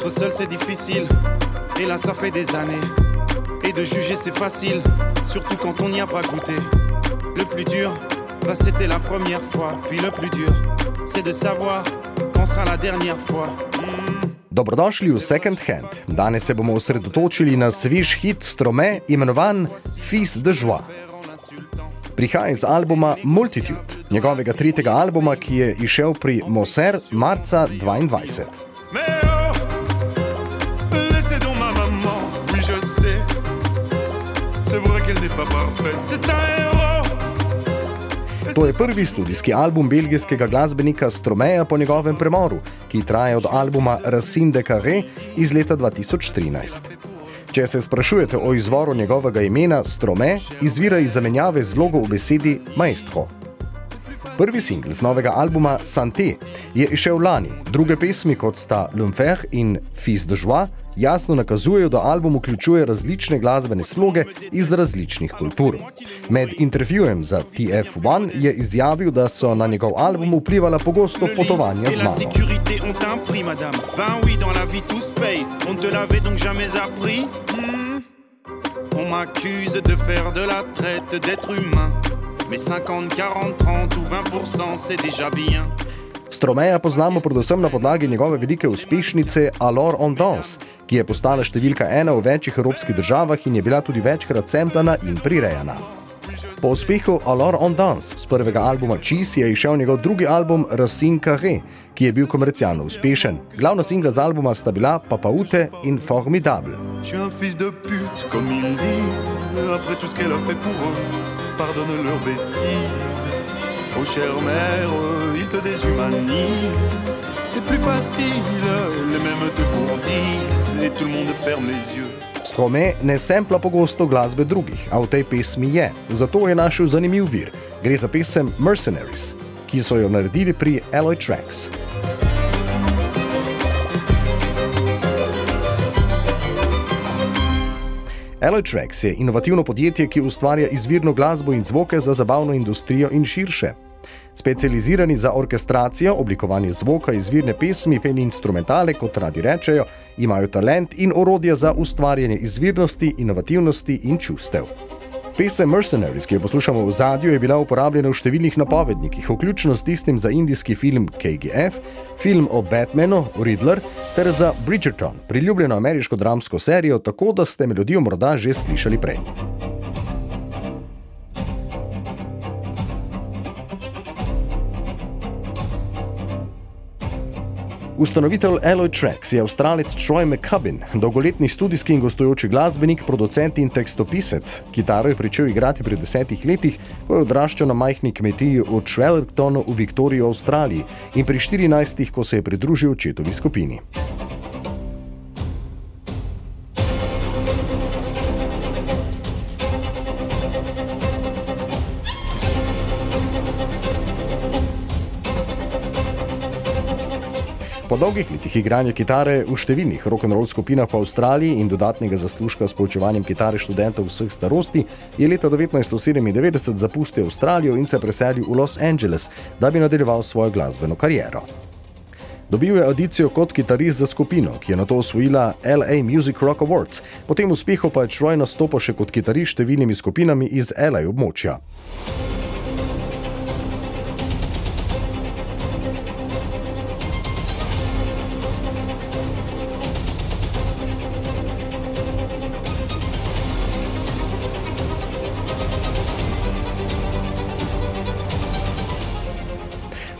Être seul c'est difficile, et là ça fait des années. Et de juger c'est facile, surtout quand on n'y a pas goûté. Le plus dur, bah c'était la première fois. Puis le plus dur, c'est de savoir quand sera la dernière fois. Hmm. Dobrodošli v Second Hand. Danes se bomo osredotočili na svež hit strome imenovan Fils de Joie. Prihaja iz albuma Multitude, njegovega tretjega albuma, ki je izšel pri Moser marca 2022. C'est vrai qu'elle n'est pas parfaite, c'est un héros. To je prvi studijski album belgijskega glasbenika Stromeja po njegovem premoru, ki traja od albuma Racine de Carré iz leta 2013. Če se sprašujete o izvoru njegovega imena, Strome izvira iz zamenjave z logo v besedi maestro. Prvi singl z novega albuma Santé je išel lani, druge pesmi kot sta L'Enfer in Fils de Joie jasno nakazujejo, da album vključuje različne glasbene sloge iz različnih kultur. Med intervjujem za TF1 je izjavil, da so na njegov album vplivala pogosto potovanja z mano. Hmm. On m'accuse de faire de la traite d'être humain. Mais 50, 40, 30 ou 20%, c'est déjà bien. Stromeja poznamo predvsem na podlagi njegove velike uspešnice Alors on Dance, ki je postala številka ena v večjih evropskih državah in je bila tudi večkrat semplana in prirejana. Po uspehu Alors on Dance z prvega albuma Cheese je izšel njegov drugi album Racine Carré, ki je bil komercialno uspešen. Glavna singla z albuma sta bila Papaute in Formidable. Je suis un fils de pute, comme ils disent. Après tout ce qu'elle a fait pour eux, pardonne leurs bêtises. Oh chère mère, ils te déshumanisent. C'est plus facile, les mêmes te courtisent. Et tout le monde ferme les yeux. Strome ne sempla pogosto glasbe drugih, a v tej pesmi je, zato je našel zanimiv vir. Gre za pesem Mercenaries, ki so jo naredili pri Alloy Tracks. Alloy Tracks je inovativno podjetje, ki ustvarja izvirno glasbo in zvoke za zabavno industrijo in širše. Specializirani za orkestracijo, oblikovanje zvoka, izvirne pesmi in instrumentale, kot radi rečejo, imajo talent in orodje za ustvarjanje izvirnosti, inovativnosti in čustev. Pesem Mercenaries, ki jo poslušamo v zadju, je bila uporabljena v številnih napovednikih, vključno s tistim za indijski film KGF, film o Batmanu, Riddler ter za Bridgerton, priljubljeno ameriško dramsko serijo, tako da ste melodijo morda že slišali prej. Ustanovitelj Alloy Tracks je avstralec Troy McCubbin, dolgoletni studijski in gostujoči glasbenik, producent in tekstopisec. Kitaro je pričel igrati pri desetih letih, ko je odraščal na majhni kmetiji v Trellertonu v Viktoriji, Avstraliji in pri 14, ko se je pridružil očetovi skupini. Po dolgih letih igranja kitare v številnih rock'n'roll skupinah po Avstraliji in dodatnega zaslužka s poučevanjem kitare študentov vseh starosti, je leta 1997 zapustil Avstralijo in se preselil v Los Angeles, da bi nadaljeval svojo glasbeno kariero. Dobil je audicijo kot kitarist za skupino, ki je na to osvojila LA Music Rock Awards, po tem uspehu pa je Troy nastopil še kot kitarist številnimi skupinami iz LA območja.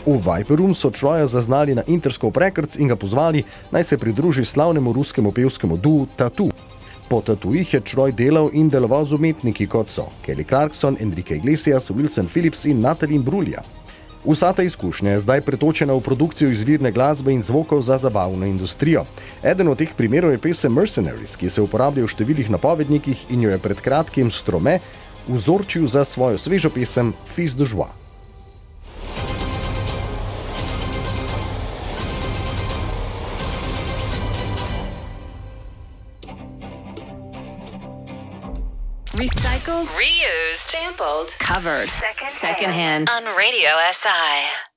V Viperum so Troja zaznali na Interscope Records in ga pozvali, naj se pridruži slavnemu ruskemu pevskemu duu Tatu. Po tatujih je Troy delal in deloval z umetniki kot so Kelly Clarkson, Enrique Iglesias, Wilson Phillips in Natalie Brulja. Vsa ta izkušnja je zdaj pretočena v produkcijo izvirne glasbe in zvokov za zabavno industrijo. Eden od teh primerov je pesem Mercenaries, ki se uporablja v številnih napovednikih in jo je pred kratkim strome vzorčil za svojo svežo pesem Fils de Joie. Recycled, reused, sampled, covered. secondhand, Second hand. on Radio SI.